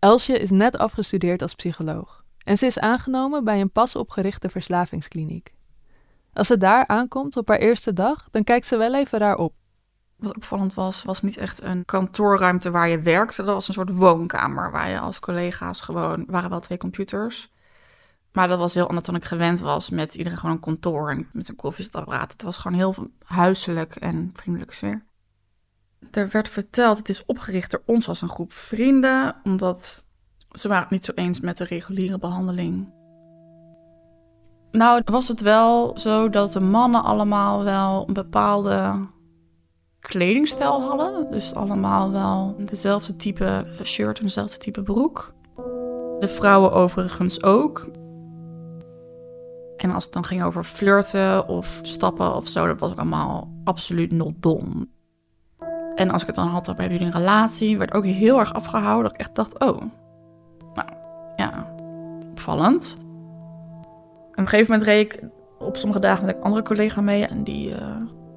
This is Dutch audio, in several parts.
Elsje is net afgestudeerd als psycholoog en ze is aangenomen bij een pas opgerichte verslavingskliniek. Als ze daar aankomt op haar eerste dag, dan kijkt ze wel even raar op. Wat opvallend was, was niet echt een kantoorruimte waar je werkte. Dat was een soort woonkamer waar je als collega's gewoon... waren wel twee computers. Maar dat was heel anders dan ik gewend was met iedereen gewoon een kantoor en met een koffiezetapparaat. Het was gewoon heel huiselijk en vriendelijke sfeer. Er werd verteld, het is opgericht door ons als een groep vrienden, omdat ze waren het niet zo eens met de reguliere behandeling. Nou, was het wel zo dat de mannen allemaal wel een bepaalde kledingstijl hadden. Dus allemaal wel dezelfde type shirt en dezelfde type broek. De vrouwen overigens ook. En als het dan ging over flirten of stappen of zo, dat was allemaal absoluut not dom. En als ik het dan had bij jullie een relatie, werd ook heel erg afgehouden. Dat ik echt dacht, oh, nou ja, opvallend. En op een gegeven moment reed ik op sommige dagen met een andere collega mee. En die uh,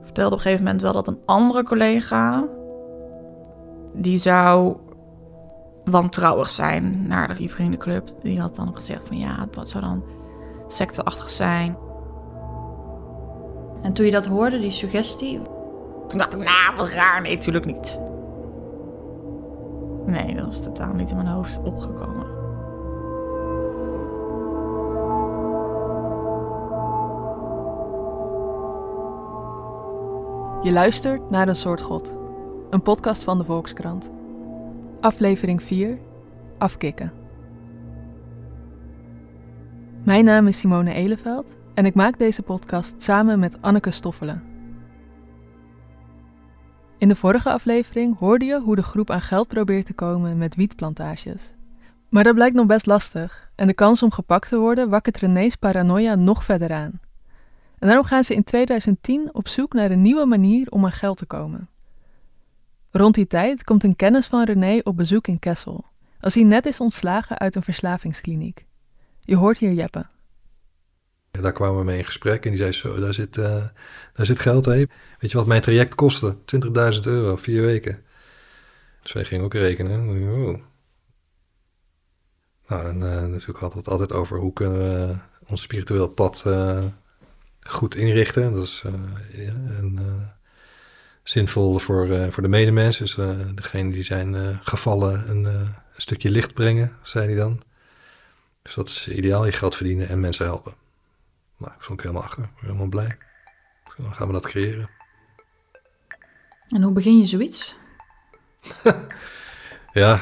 vertelde op een gegeven moment wel dat een andere collega... die zou wantrouwig zijn naar de Vriendenclub. Die had dan gezegd van ja, het zou dan secteachtig zijn. En toen je dat hoorde, die suggestie... Toen dacht ik, nou, wat raar. Nee, natuurlijk niet. Nee, dat was totaal niet in mijn hoofd opgekomen. Je luistert naar Een Soort God, een podcast van de Volkskrant. Aflevering 4, Afkikken. Mijn naam is Simone Eleveld en ik maak deze podcast samen met Anneke Stoffelen. In de vorige aflevering hoorde je hoe de groep aan geld probeert te komen met wietplantages. Maar dat blijkt nog best lastig en de kans om gepakt te worden wakkert René's paranoia nog verder aan. En daarom gaan ze in 2010 op zoek naar een nieuwe manier om aan geld te komen. Rond die tijd komt een kennis van René op bezoek in Kessel, als hij net is ontslagen uit een verslavingskliniek. Je hoort hier Jeppe. Daar kwamen we mee in gesprek en die zei zo, daar zit, uh, daar zit geld heen. Weet je wat mijn traject kostte? 20.000 euro, vier weken. Dus wij gingen ook rekenen. Oh. Nou, en uh, natuurlijk hadden we het altijd over hoe kunnen we ons spiritueel pad uh, goed inrichten. Dat is ja, en, zinvol voor, voor de medemens. Dus degene die zijn gevallen een stukje licht brengen, zei hij dan. Dus dat is ideaal, je geld verdienen en mensen helpen. Nou, ik stond helemaal achter, ik ben helemaal blij. Dan gaan we dat creëren. En hoe begin je zoiets? ja,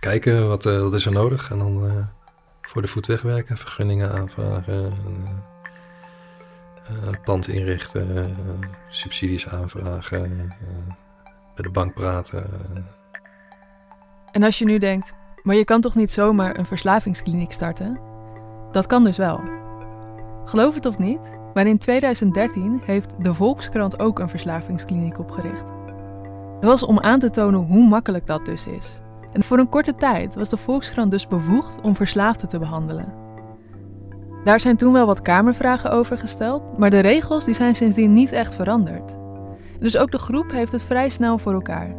kijken wat, uh, wat is er nodig en dan uh, voor de voet wegwerken, vergunningen aanvragen, uh, pand inrichten, subsidies aanvragen, bij de bank praten. En als je nu denkt, maar je kan toch niet zomaar een verslavingskliniek starten? Dat kan dus wel. Geloof het of niet, maar in 2013 heeft de Volkskrant ook een verslavingskliniek opgericht. Dat was om aan te tonen hoe makkelijk dat dus is. En voor een korte tijd was de Volkskrant dus bevoegd om verslaafden te behandelen. Daar zijn toen wel wat kamervragen over gesteld, maar de regels die zijn sindsdien niet echt veranderd. Dus ook de groep heeft het vrij snel voor elkaar.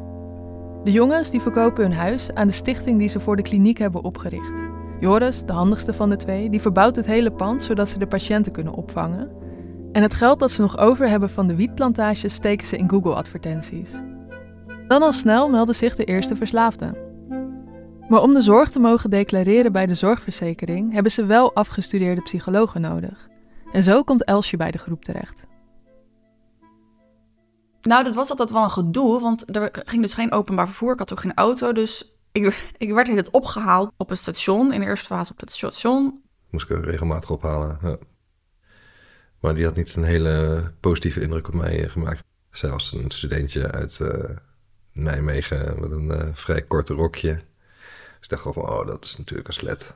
De jongens die verkopen hun huis aan de stichting die ze voor de kliniek hebben opgericht. Joris, de handigste van de twee, die verbouwt het hele pand zodat ze de patiënten kunnen opvangen. En het geld dat ze nog over hebben van de wietplantages steken ze in Google-advertenties. Dan al snel melden zich de eerste verslaafden. Maar om de zorg te mogen declareren bij de zorgverzekering hebben ze wel afgestudeerde psychologen nodig. En zo komt Elsje bij de groep terecht. Nou, dat was altijd wel een gedoe, want er ging dus geen openbaar vervoer. Ik had ook geen auto, dus ik, ik werd het opgehaald op het station. In de eerste fase op het station. Moest ik regelmatig ophalen, ja. Maar die had niet een hele positieve indruk op mij eh, gemaakt. Zij was een studentje uit uh, Nijmegen met een uh, vrij korte rokje. Dus ik dacht wel van, oh, dat is natuurlijk een slet.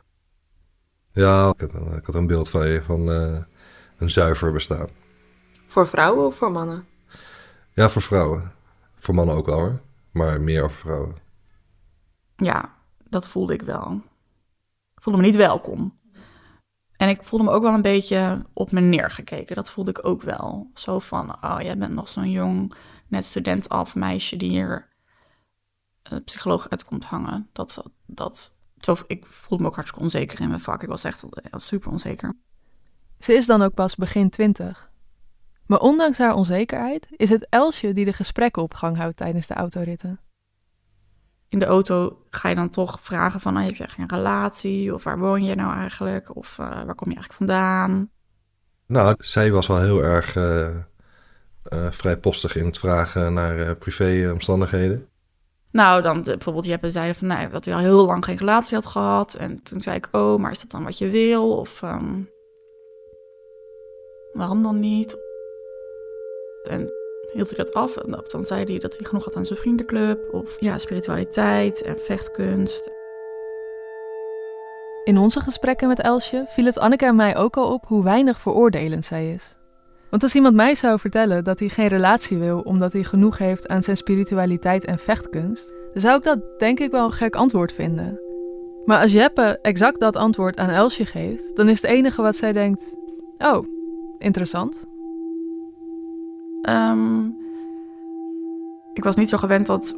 Ja, ik had, ik had een beeld van je van uh, een zuiver bestaan. Voor vrouwen of voor mannen? Ja, voor vrouwen. Voor mannen ook wel hoor, maar meer over vrouwen. Ja, dat voelde ik wel. Ik voelde me niet welkom. En ik voelde me ook wel een beetje op me neergekeken. Dat voelde ik ook wel. Zo van, oh, jij bent nog zo'n jong, net student af meisje die hier uh, psycholoog uit komt hangen. Dat, dat Zo, ik voelde me ook hartstikke onzeker in mijn vak. Ik was echt super onzeker. Ze is dan ook pas begin twintig. Maar ondanks haar onzekerheid is het Elsje die de gesprekken op gang houdt tijdens de autoritten. In de auto ga je dan toch vragen van, nou, heb je geen relatie? Of waar woon je nou eigenlijk? Of uh, waar kom je eigenlijk vandaan? Nou, zij was wel heel erg uh, uh, vrijpostig in het vragen naar privéomstandigheden. Nou, dan bijvoorbeeld, je hebt zeiden van, nou, dat hij al heel lang geen relatie had gehad. En toen zei ik, oh, maar is dat dan wat je wil? Of um, waarom dan niet? En hield ik dat af. En dan zei hij dat hij genoeg had aan zijn vriendenclub. Of ja, spiritualiteit en vechtkunst. In onze gesprekken met Elsje viel het Anneke en mij ook al op hoe weinig veroordelend zij is. Want als iemand mij zou vertellen dat hij geen relatie wil omdat hij genoeg heeft aan zijn spiritualiteit en vechtkunst, dan zou ik dat denk ik wel een gek antwoord vinden. Maar als Jeppe exact dat antwoord aan Elsje geeft, dan is het enige wat zij denkt: Oh, interessant. Um, ik was niet zo gewend dat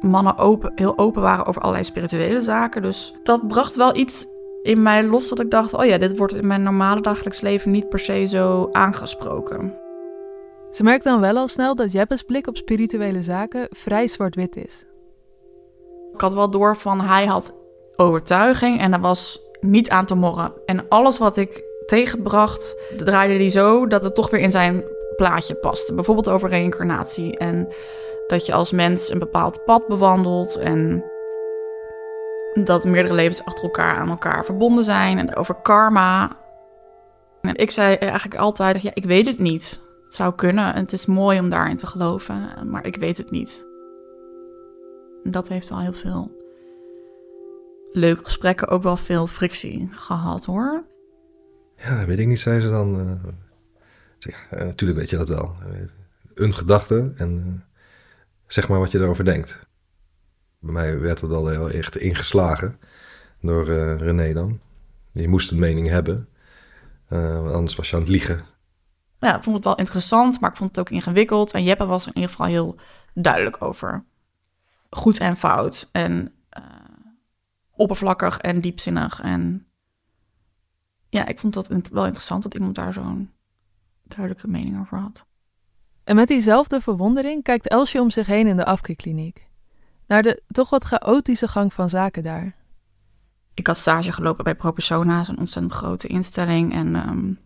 mannen open, heel open waren over allerlei spirituele zaken. Dus dat bracht wel iets in mij los dat ik dacht: oh ja, dit wordt in mijn normale dagelijks leven niet per se zo aangesproken. Ze merkt dan wel al snel dat Jeppes blik op spirituele zaken vrij zwart-wit is. Ik had wel door van hij had overtuiging en er was niet aan te morren. En alles wat ik tegenbracht, draaide hij zo dat het toch weer in zijn plaatje paste. Bijvoorbeeld over reïncarnatie en dat je als mens een bepaald pad bewandelt en dat meerdere levens achter elkaar aan elkaar verbonden zijn en over karma. En ik zei eigenlijk altijd, ja, ik weet het niet. Het zou kunnen en het is mooi om daarin te geloven, maar ik weet het niet. Dat heeft wel heel veel leuke gesprekken, ook wel veel frictie gehad hoor. Ja, weet ik niet, zei ze dan. Uh, ja, natuurlijk weet je dat wel. Een gedachte en zeg maar wat je erover denkt. Bij mij werd het wel heel echt ingeslagen door René dan. Je moest een mening hebben, anders was je aan het liegen. Ja, ik vond het wel interessant, maar ik vond het ook ingewikkeld. En Jeppe was er in ieder geval heel duidelijk over. Goed en fout en oppervlakkig en diepzinnig. En ja, ik vond dat wel interessant dat iemand daar zo'n duidelijke mening over had. En met diezelfde verwondering kijkt Elsje om zich heen in de afkeerkliniek. Naar de toch wat chaotische gang van zaken daar. Ik had stage gelopen bij ProPersona, een ontzettend grote instelling. En um,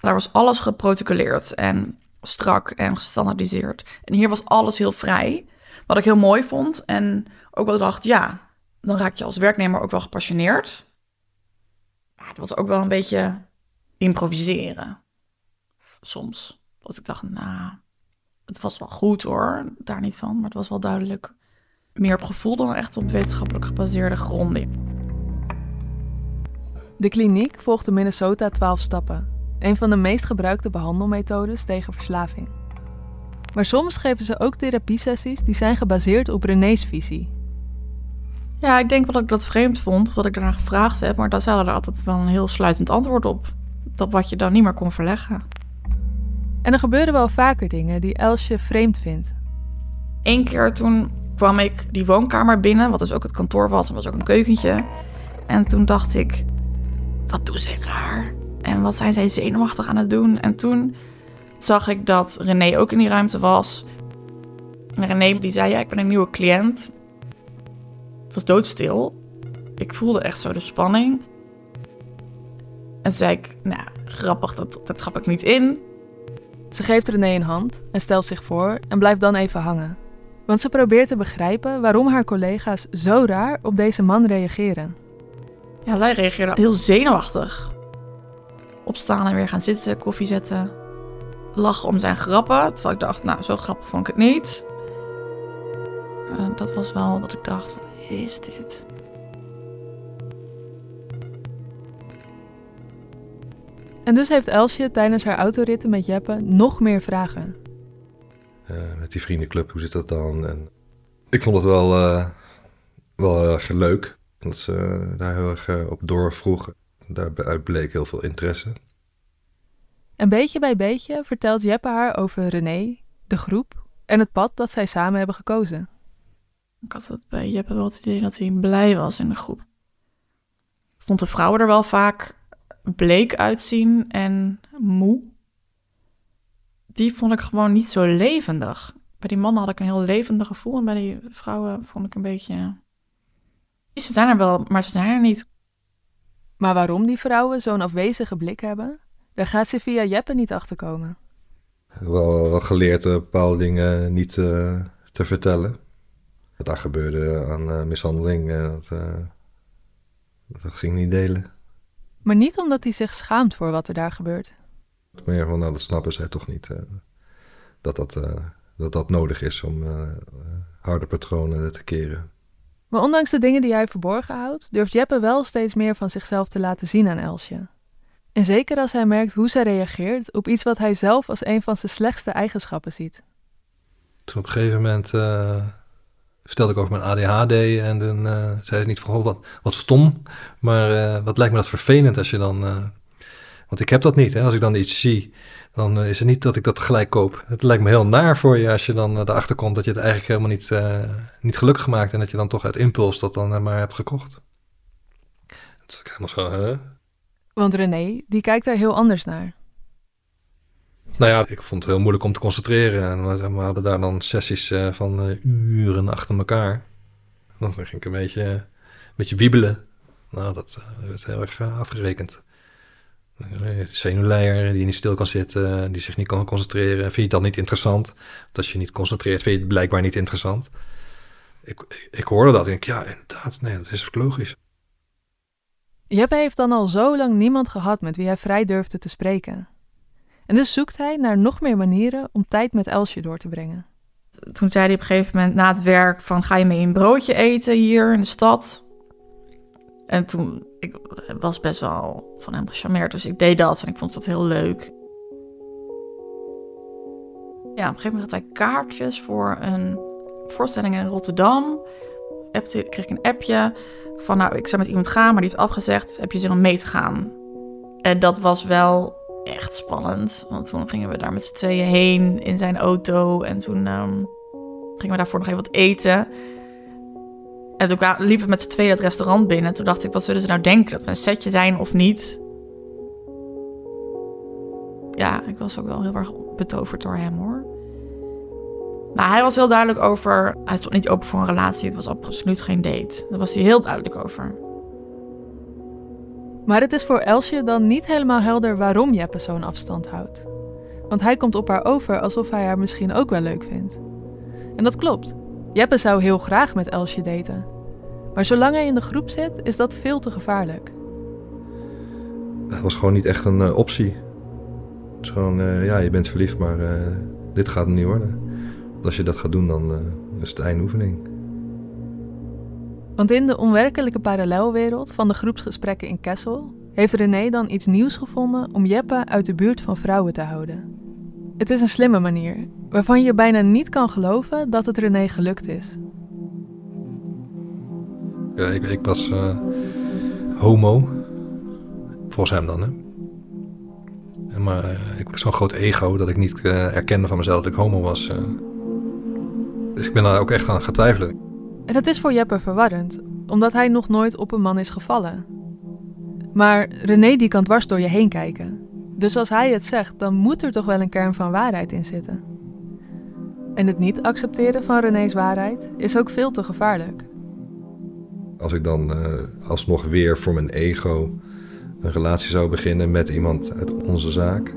daar was alles geprotocoleerd en strak en gestandardiseerd. En hier was alles heel vrij, wat ik heel mooi vond. En ook wel dacht, ja, dan raak je als werknemer ook wel gepassioneerd. Maar het was ook wel een beetje improviseren. Soms. Dat ik dacht, nou, het was wel goed hoor, daar niet van. Maar het was wel duidelijk meer op gevoel dan echt op wetenschappelijk gebaseerde gronden. De kliniek volgt de Minnesota 12 stappen, een van de meest gebruikte behandelmethodes tegen verslaving. Maar soms geven ze ook therapiesessies die zijn gebaseerd op René's visie. Ja, ik denk wel dat ik dat vreemd vond, of dat ik daarna gevraagd heb, maar daar zaten er altijd wel een heel sluitend antwoord op. Dat wat je dan niet meer kon verleggen. En er gebeuren wel vaker dingen die Elsje vreemd vindt. Eén keer toen kwam ik die woonkamer binnen, wat dus ook het kantoor was en was ook een keukentje. En toen dacht ik, wat doen ze raar? En wat zijn zij zenuwachtig aan het doen? En toen zag ik dat René ook in die ruimte was. En René die zei, ja, ik ben een nieuwe cliënt. Het was doodstil. Ik voelde echt zo de spanning. En toen zei ik, nou, grappig, dat, dat trap ik niet in. Ze geeft René een hand en stelt zich voor en blijft dan even hangen. Want ze probeert te begrijpen waarom haar collega's zo raar op deze man reageren. Ja, zij reageerde heel zenuwachtig. Opstaan en weer gaan zitten, koffie zetten. Lachen om zijn grappen. Terwijl ik dacht, nou, zo grappig vond ik het niet. En dat was wel dat ik dacht, wat is dit? En dus heeft Elsje tijdens haar autoritten met Jeppe nog meer vragen. Uh, met die vriendenclub, hoe zit dat dan? En ik vond het wel, uh, wel heel erg leuk dat ze daar heel erg uh, op doorvroegen. Daaruit bleek heel veel interesse. En beetje bij beetje vertelt Jeppe haar over René, de groep en het pad dat zij samen hebben gekozen. Ik had het bij Jeppe wel het idee dat hij blij was in de groep. vond de vrouwen er wel vaak bleek uitzien en moe. Die vond ik gewoon niet zo levendig. Bij die mannen had ik een heel levendig gevoel en bij die vrouwen vond ik een beetje. Ze zijn er wel, maar ze zijn er niet. Maar waarom die vrouwen zo'n afwezige blik hebben, daar gaat ze via Jeppe niet achterkomen. Wel, wel geleerd uh, bepaalde dingen niet uh, te vertellen. Wat daar gebeurde aan uh, mishandeling, dat, dat ging niet delen. Maar niet omdat hij zich schaamt voor wat er daar gebeurt. Meer van, nou, dat snappen zij toch niet. dat, dat, dat dat nodig is om harde patronen te keren. Maar ondanks de dingen die hij verborgen houdt, durft Jeppe wel steeds meer van zichzelf te laten zien aan Elsje. En zeker als hij merkt hoe zij reageert op iets wat hij zelf als een van zijn slechtste eigenschappen ziet. Toen op een gegeven moment uh, vertelde ik over mijn ADHD en dan uh, zei hij niet van, wat, wat stom, maar uh, wat lijkt me dat vervelend als je dan... want ik heb dat niet, hè? als ik dan iets zie dan is het niet dat ik dat gelijk koop. Het lijkt me heel naar voor je als je dan erachter komt dat je het eigenlijk helemaal niet, niet gelukkig maakt en dat je dan toch uit impuls dat dan maar hebt gekocht. Dat is helemaal zo, hè? Want René, die kijkt daar heel anders naar. Nou ja, ik vond het heel moeilijk om te concentreren. En we hadden daar dan sessies uh, van uh, uren achter elkaar. Dan ging ik een beetje, een beetje wiebelen. Nou, dat werd heel erg afgerekend. Zenuwleier die niet stil kan zitten, die zich niet kan concentreren. Vind je dan niet interessant? Want als je niet concentreert, vind je het blijkbaar niet interessant. Ik, ik, hoorde dat en ik, ja, inderdaad, nee, dat is logisch. Jeppe heeft dan al zo lang niemand gehad met wie hij vrij durfde te spreken. En dus zoekt hij naar nog meer manieren om tijd met Elsje door te brengen. Toen zei hij op een gegeven moment na het werk van ga je mee een broodje eten hier in de stad? En toen, ik was best wel van hem gecharmeerd, dus ik deed dat en ik vond dat heel leuk. Ja, op een gegeven moment had hij kaartjes voor een voorstelling in Rotterdam. Appte, kreeg ik een appje van, nou, ik zou met iemand gaan, maar die heeft afgezegd. Heb je zin om mee te gaan? En dat was wel echt spannend, want toen gingen we daar met z'n tweeën heen in zijn auto. En toen um, gingen we daarvoor nog even wat eten. En toen liepen we met z'n tweeën het restaurant binnen. Toen dacht ik, wat zullen ze nou denken? Dat we een setje zijn of niet? Ja, ik was ook wel heel erg betoverd door hem hoor. Maar hij was heel duidelijk over. Hij stond niet open voor een relatie. Het was absoluut geen date. Daar was hij heel duidelijk over. Maar het is voor Elsje dan niet helemaal helder waarom Jeppe zo'n afstand houdt. Want hij komt op haar over alsof hij haar misschien ook wel leuk vindt. En dat klopt. Jeppe zou heel graag met Elsje daten. Maar zolang hij in de groep zit, is dat veel te gevaarlijk. Dat was gewoon niet echt een uh, optie. Het is gewoon, uh, ja, je bent verliefd, maar uh, dit gaat hem niet worden. Want als je dat gaat doen, dan is het eindoefening. Want in de onwerkelijke parallelwereld van de groepsgesprekken in Kessel heeft René dan iets nieuws gevonden om Jeppe uit de buurt van vrouwen te houden. Het is een slimme manier, waarvan je bijna niet kan geloven dat het René gelukt is. Ja, ik, was uh, homo, volgens hem dan. Hè? Maar uh, ik heb zo'n groot ego dat ik niet uh, erkende van mezelf dat ik homo was. Dus ik ben daar ook echt aan gaan twijfelen. En dat is voor Jeppe verwarrend, omdat hij nog nooit op een man is gevallen. Maar René die kan dwars door je heen kijken. Dus als hij het zegt, dan moet er toch wel een kern van waarheid in zitten. En het niet accepteren van René's waarheid is ook veel te gevaarlijk. Als ik dan uh, alsnog weer voor mijn ego een relatie zou beginnen met iemand uit onze zaak,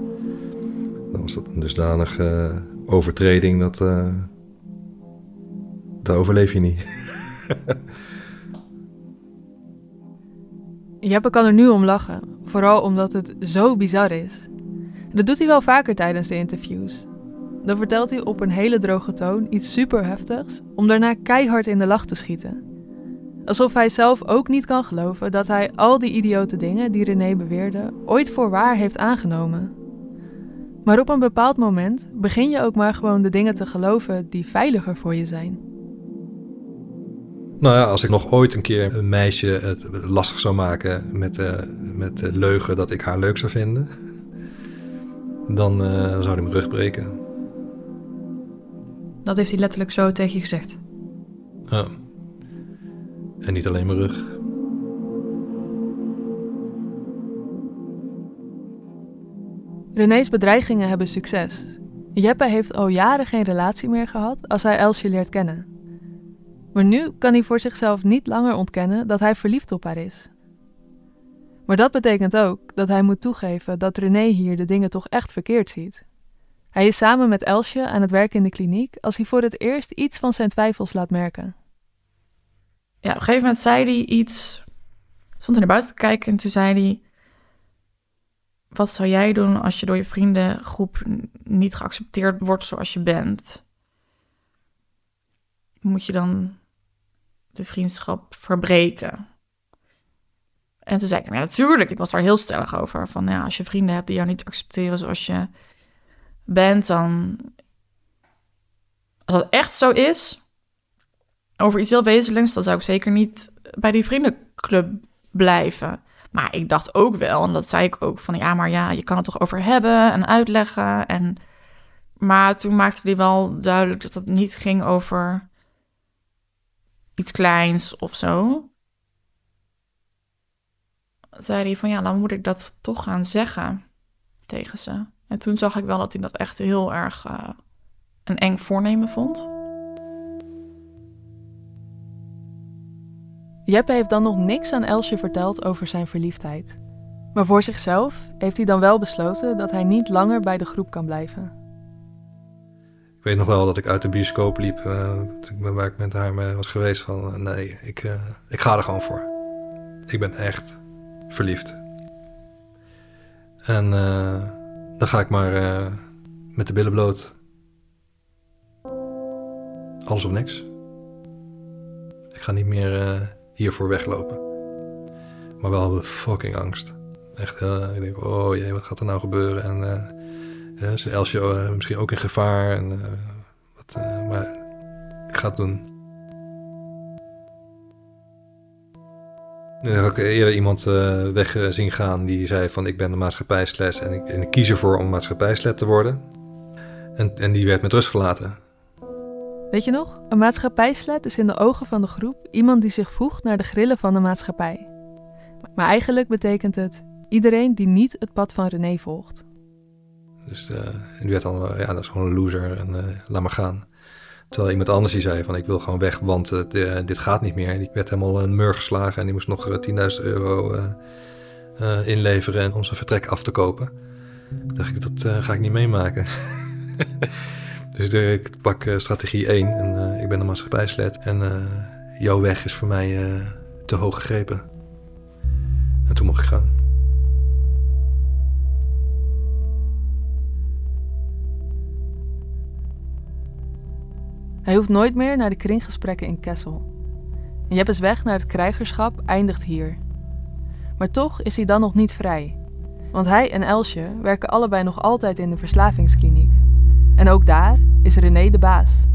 dan was dat een dusdanige overtreding dat. Uh, daar overleef je niet. Jeppe kan er nu om lachen, vooral omdat het zo bizar is. Dat doet hij wel vaker tijdens de interviews. Dan vertelt hij op een hele droge toon iets super heftigs om daarna keihard in de lach te schieten. Alsof hij zelf ook niet kan geloven dat hij al die idiote dingen die René beweerde ooit voor waar heeft aangenomen. Maar op een bepaald moment begin je ook maar gewoon de dingen te geloven die veiliger voor je zijn. Nou ja, als ik nog ooit een keer een meisje het lastig zou maken met, eh, met de leugen dat ik haar leuk zou vinden, dan eh, zou hij mijn rug breken. Dat heeft hij letterlijk zo tegen je gezegd. Ja. En niet alleen mijn rug. René's bedreigingen hebben succes. Jeppe heeft al jaren geen relatie meer gehad als hij Elsje leert kennen. Maar nu kan hij voor zichzelf niet langer ontkennen dat hij verliefd op haar is. Maar dat betekent ook dat hij moet toegeven dat René hier de dingen toch echt verkeerd ziet. Hij is samen met Elsje aan het werk in de kliniek als hij voor het eerst iets van zijn twijfels laat merken. Ja, op een gegeven moment zei hij iets, stond hij naar buiten te kijken en toen zei hij: Wat zou jij doen als je door je vriendengroep niet geaccepteerd wordt zoals je bent? Moet je dan de vriendschap verbreken? En toen zei ik, ja, natuurlijk. Ik was daar heel stellig over. Van ja, als je vrienden hebt die jou niet accepteren zoals je bent, dan. Als dat echt zo is, over iets heel wezenlijks, dan zou ik zeker niet bij die vriendenclub blijven. Maar ik dacht ook wel, en dat zei ik ook, van ja, maar ja, je kan het toch over hebben en uitleggen. En... Maar toen maakte hij wel duidelijk dat het niet ging over iets kleins of zo zei hij van ja, dan moet ik dat toch gaan zeggen tegen ze. En toen zag ik wel dat hij dat echt heel erg uh, een eng voornemen vond. Jeppe heeft dan nog niks aan Elsje verteld over zijn verliefdheid. Maar voor zichzelf heeft hij dan wel besloten dat hij niet langer bij de groep kan blijven. Ik weet nog wel dat ik uit de bioscoop liep, uh, waar ik met haar mee was geweest, van uh, nee, ik, uh, ik ga er gewoon voor. Ik ben echt verliefd. En dan ga ik maar met de billen bloot. Alles of niks. Ik ga niet meer hiervoor weglopen. Maar wel de fucking angst. Echt, ik denk, oh jee, wat gaat er nou gebeuren? En is Elsje misschien ook in gevaar? En, wat, maar ik ga het doen. Nu heb ik eerder iemand weg zien gaan die zei van ik ben de maatschappijsles en ik, en ik kies ervoor om maatschappijsles te worden. En, en die werd met rust gelaten. Weet je nog? Een maatschappijslet is in de ogen van de groep iemand die zich voegt naar de grillen van de maatschappij. Maar eigenlijk betekent het iedereen die niet het pad van René volgt. Dus uh, die werd dan, ja, dat is gewoon een loser en uh, laat maar gaan. Terwijl iemand anders die zei van ik wil gewoon weg, want dit gaat niet meer. Die werd helemaal een mur geslagen en die moest nog 10.000 euro inleveren om zijn vertrek af te kopen. Toen dacht ik, dat ga ik niet meemaken. dus ik pak strategie 1 en ik ben een maatschappijslet. En jouw weg is voor mij te hoog gegrepen. En toen mocht ik gaan. Hij hoeft nooit meer naar de kringgesprekken in Kessel. Jeppe's weg naar het krijgerschap eindigt hier. Maar toch is hij dan nog niet vrij. Want hij en Elsje werken allebei nog altijd in de verslavingskliniek. En ook daar is René de baas.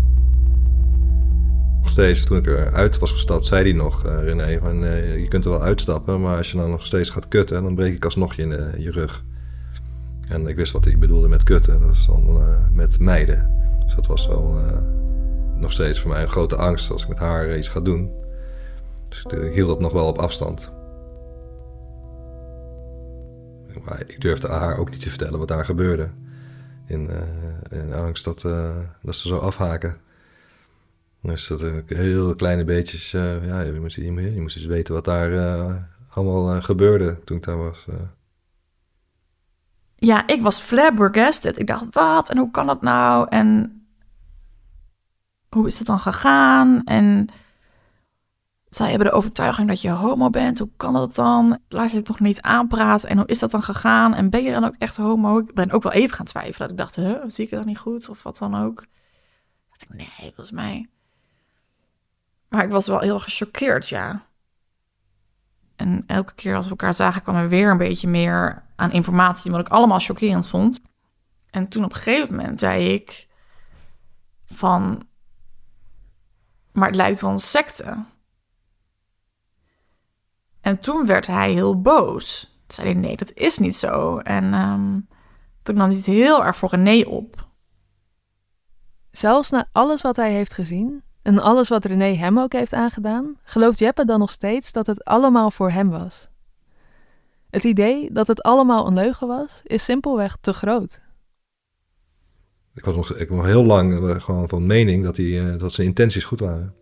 Nog steeds, toen ik eruit was gestapt, zei hij nog, uh, René, van, uh, je kunt er wel uitstappen, maar als je dan nog steeds gaat kutten, dan breek ik alsnog je de, je rug. En ik wist wat hij bedoelde met kutten, dat is dan met meiden. Dus dat was wel nog steeds voor mij een grote angst als ik met haar iets ga doen. Dus ik hield dat nog wel op afstand. Maar ik durfde haar ook niet te vertellen wat daar gebeurde. In, uh, in angst dat, uh, dat ze zo afhaken. Dus dat heel kleine beetjes, ja, je moest, je, je moest eens weten wat daar allemaal gebeurde toen ik daar was. Ja, ik was flabbergasted. Ik dacht, wat? En hoe kan dat nou? En hoe is het dan gegaan? En zij hebben de overtuiging dat je homo bent. Hoe kan dat dan? Laat je het toch niet aanpraten? En hoe is dat dan gegaan? En ben je dan ook echt homo? Ik ben ook wel even gaan twijfelen. Ik dacht, huh, zie ik het dan niet goed? Of wat dan ook? dacht ik, nee, volgens mij. Maar ik was wel heel gechoqueerd, ja. En elke keer als we elkaar zagen, kwam er weer een beetje meer aan informatie, wat ik allemaal chockerend vond. En toen op een gegeven moment zei ik van, maar het lijkt wel een secte. En toen werd hij heel boos. Toen zei hij, nee, dat is niet zo. En um, toen nam hij het heel erg voor nee op. Zelfs na alles wat hij heeft gezien en alles wat René hem ook heeft aangedaan, gelooft Jeppe dan nog steeds dat het allemaal voor hem was. Het idee dat het allemaal een leugen was, is simpelweg te groot. Ik was nog, ik was heel lang eh, gewoon van mening dat, die, eh, dat zijn intenties goed waren.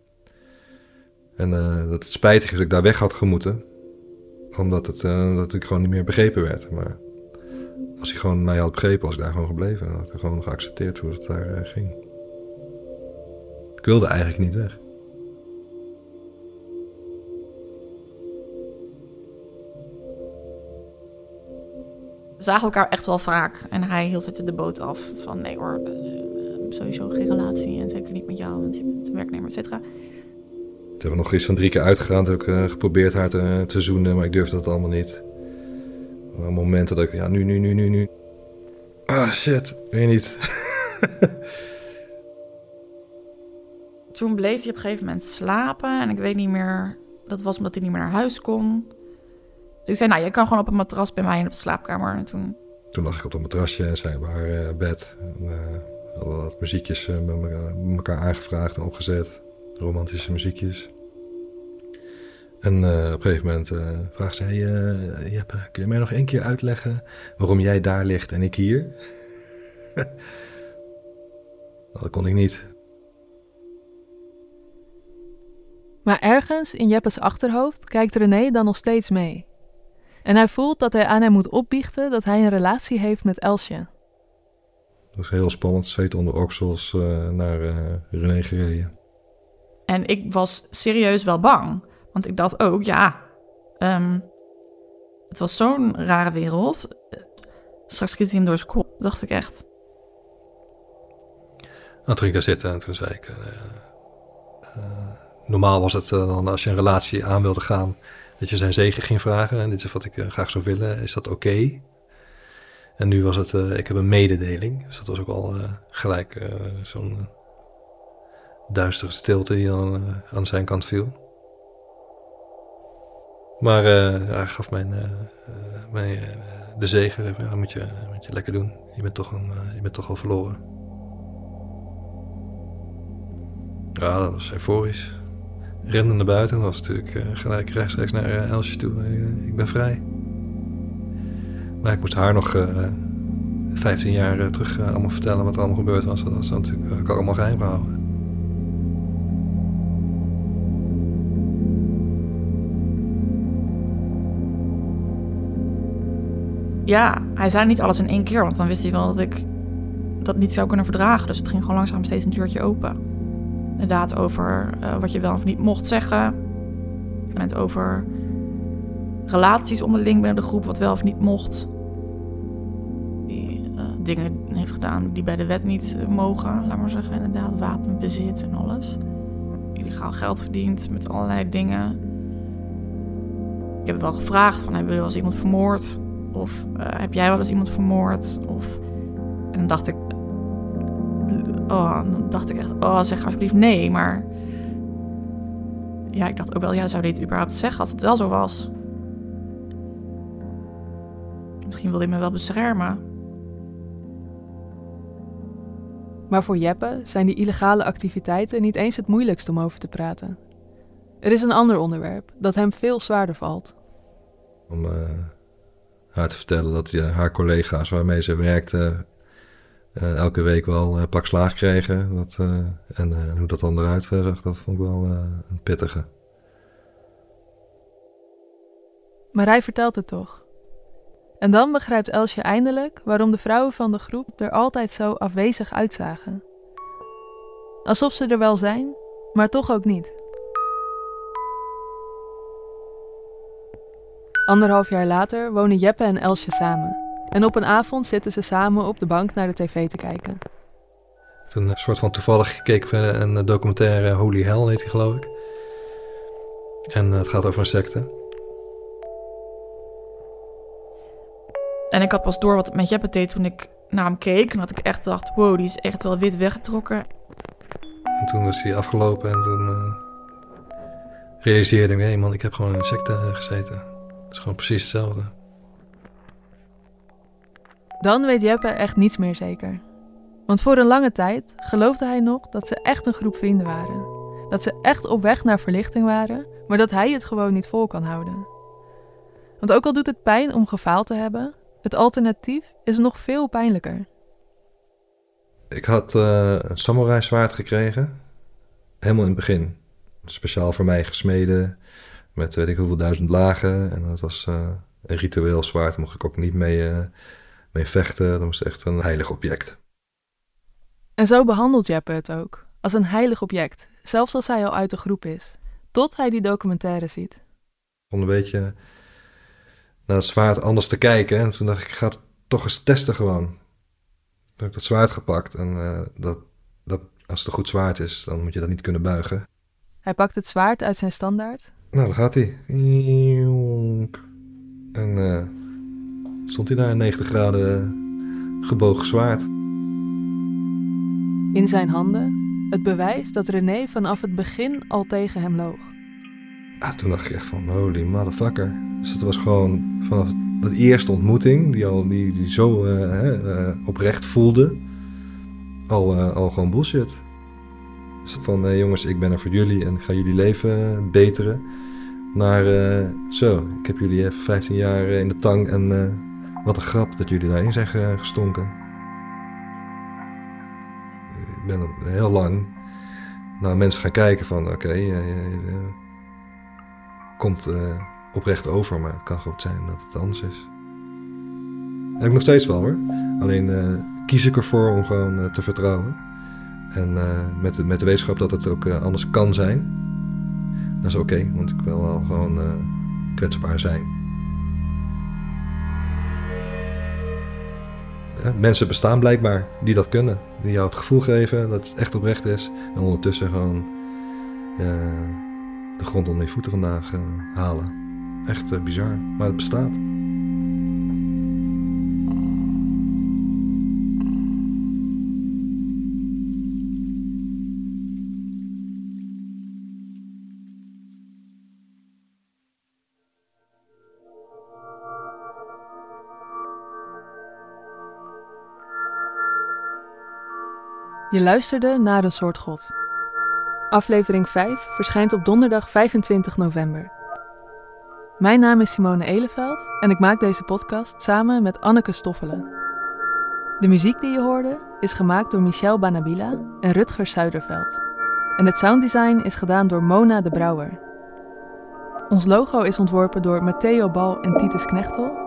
En eh, dat het spijtig is dat ik daar weg had gemoeten. Omdat het, dat ik gewoon niet meer begrepen werd. Maar als hij gewoon mij had begrepen, was ik daar gewoon gebleven. En had ik gewoon geaccepteerd hoe het daar ging. Ik wilde eigenlijk niet weg. Zagen elkaar echt wel vaak. En hij hield het de boot af. Van nee hoor, sowieso geen relatie. En zeker niet met jou, want je bent een werknemer, et cetera. Toen hebben we nog iets van drie keer uitgegaan. Toen heb ik eh, geprobeerd haar te, te zoenen, maar ik durfde dat allemaal niet. Waren momenten dat ik, ja, nu, nu, nu, nu, nu. Ah, shit, weet niet. Toen bleef hij op een gegeven moment slapen. En ik weet niet meer, dat was omdat hij niet meer naar huis kon. Dus ik zei, nou, je kan gewoon op een matras bij mij in op de slaapkamer. En toen, Toen lag ik op dat matrasje en zij op haar eh, bed. En, eh, hadden wat muziekjes eh, met elkaar, aangevraagd en opgezet. Romantische muziekjes. En eh, op een gegeven moment eh, vraagt zij... eh Jeppe, kun je mij nog één keer uitleggen waarom jij daar ligt en ik hier? dat kon ik niet. Maar ergens in Jeppes achterhoofd kijkt René dan nog steeds mee. En hij voelt dat hij aan hem moet opbiechten dat hij een relatie heeft met Elsje. Dat was heel spannend. Zweet onder oksels eh, naar eh René gereden. en ik was serieus wel bang. Want ik dacht ook, ja, ehm, het was zo'n rare wereld. Straks schiet hij hem door zijn kop, dacht ik echt. Nou, toen ging ik daar zitten en toen zei ik... eh, normaal was het dan als je een relatie aan wilde gaan... dat je zijn zegen ging vragen. En dit is wat ik eh, graag zou willen. Is dat oké? En nu was het... eh, ik heb een mededeling. Dus dat was ook al eh, gelijk zo'n duistere stilte die aan zijn kant viel. Maar hij gaf mijn, mij de zegen. Ja, moet, je, moet je lekker doen. Je bent toch, een, je bent toch al verloren. Ja, dat was euforisch. Rende naar buiten en was natuurlijk eh, gelijk rechtstreeks naar eh, Elsje toe. Eh, ik ben vrij. Maar ik moest haar nog eh 15 jaar terug allemaal vertellen wat er allemaal gebeurd was. Dat was natuurlijk allemaal geheim gehouden. Ja, hij zei niet alles in één keer, want dan wist hij wel dat ik dat niet zou kunnen verdragen. Dus het ging gewoon langzaam steeds een deurtje open. Inderdaad, over eh, wat je wel of niet mocht zeggen. En over relaties onderling binnen de groep, wat wel of niet mocht. Die eh, dingen heeft gedaan die bij de wet niet eh, mogen, laat maar zeggen. Inderdaad, wapenbezit en alles. Illegaal geld verdiend met allerlei dingen. Ik heb wel gevraagd van, hebben we wel eens iemand vermoord? Of heb jij wel eens iemand vermoord? Of... En dan dacht ik... Oh, dan dacht ik echt, oh, zeg alsjeblieft nee. Maar ja, ik dacht ook wel, ja, zou dit überhaupt zeggen als het wel zo was? Misschien wilde hij me wel beschermen. Maar voor Jeppe zijn die illegale activiteiten niet eens het moeilijkst om over te praten. Er is een ander onderwerp dat hem veel zwaarder valt. Om eh, haar te vertellen dat eh, haar collega's waarmee ze werkte... eh, elke week wel een pak slaag kregen. Dat, eh, en eh, hoe dat dan eruit zag, dat vond ik wel een pittige. Maar hij vertelt het toch. En dan begrijpt Elsje eindelijk waarom de vrouwen van de groep er altijd zo afwezig uitzagen. Alsof ze er wel zijn, maar toch ook niet. Anderhalf jaar later wonen Jeppe en Elsje samen. En op een avond zitten ze samen op de bank naar de tv te kijken. Toen een soort van toevallig gekeken een documentaire Holy Hell heet die geloof ik. En eh, het gaat over een secte. En ik had pas door wat het met Jeppe deed toen ik naar hem keek. En dat ik echt dacht, wow, die is echt wel wit weggetrokken. En toen was hij afgelopen en toen eh, realiseerde ik, hé man, ik heb gewoon in een secte eh, gezeten. Het is gewoon precies hetzelfde. Dan weet Jeppe echt niets meer zeker. Want voor een lange tijd geloofde hij nog dat ze echt een groep vrienden waren. Dat ze echt op weg naar verlichting waren, maar dat hij het gewoon niet vol kan houden. Want ook al doet het pijn om gefaald te hebben, het alternatief is nog veel pijnlijker. Ik had uh, een samurai zwaard gekregen. Helemaal in het begin. Speciaal voor mij gesmeden. Met weet ik hoeveel duizend lagen. En dat was uh, een ritueel zwaard. Mocht ik ook niet mee, uh, mee vechten. Dat was echt een heilig object. En zo behandelt Jeppe het ook. Als een heilig object. Zelfs als hij al uit de groep is. Tot hij die documentaire ziet. Om een beetje naar het zwaard anders te kijken. En toen dacht ik, ik ga het toch eens testen gewoon. Toen heb ik dat zwaard gepakt. En uh, dat, dat, als het een goed zwaard is, dan moet je dat niet kunnen buigen. Hij pakt het zwaard uit zijn standaard. Nou, daar gaat hij. En uh, stond hij daar een 90 graden gebogen zwaard. In zijn handen het bewijs dat René vanaf het begin al tegen hem loog. Ah, toen dacht ik echt van, holy motherfucker. Dus het was gewoon vanaf de eerste ontmoeting, die, al, die, die zo uh, uh, oprecht voelde, al, uh, al gewoon bullshit. Dus van, jongens, ik ben er voor jullie en ik ga jullie leven beteren. Naar, zo, ik heb jullie even 15 jaar in de tang en wat een grap dat jullie daarin zijn gestonken. Ik ben heel lang naar mensen gaan kijken van, oké, okay, komt uh, oprecht over, maar het kan goed zijn dat het anders is. Heb ik nog steeds wel hoor. Alleen uh, kies ik ervoor om gewoon te vertrouwen. En met, de, met de wetenschap dat het ook anders kan zijn. Dat is oké, want ik wil wel gewoon kwetsbaar zijn. Mensen bestaan blijkbaar die dat kunnen. Die jou het gevoel geven dat het echt oprecht is. En ondertussen gewoon de grond onder je voeten vandaag uh, halen. Echt uh, bizar, maar het bestaat. Je luisterde naar een soort God. Aflevering 5 verschijnt op donderdag 25 november. Mijn naam is Simone Eleveld en ik maak deze podcast samen met Anneke Stoffelen. De muziek die je hoorde is gemaakt door Michel Banabila en Rutger Zuiderveld. En het sounddesign is gedaan door Mona de Brouwer. Ons logo is ontworpen door Matteo Bal en Titus Knechtel.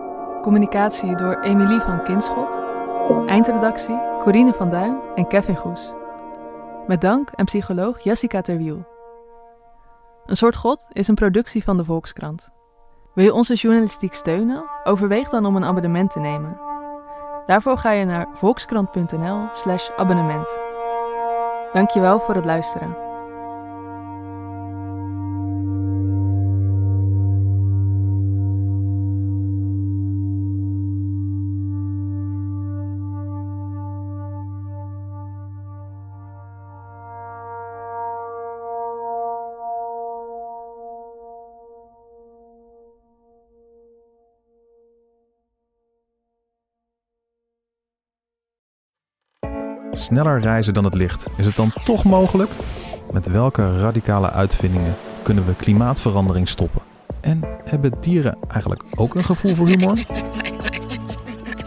Communicatie door Emilie van Kinschot. Eindredactie Corine van Duin en Kevin Goes. Met dank aan psycholoog Jessica Terwiel. Een soort God is een productie van de Volkskrant. Wil je onze journalistiek steunen? Overweeg dan om een abonnement te nemen. Daarvoor ga je naar volkskrant.nl/slash abonnement. Dankjewel voor het luisteren. Sneller reizen dan het licht. Is het dan toch mogelijk? Met welke radicale uitvindingen kunnen we klimaatverandering stoppen? En hebben dieren eigenlijk ook een gevoel voor humor?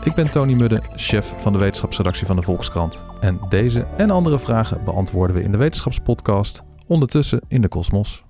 Ik ben Tony Mudde, chef van de wetenschapsredactie van de Volkskrant. En deze en andere vragen beantwoorden we in de wetenschapspodcast Ondertussen in de Kosmos.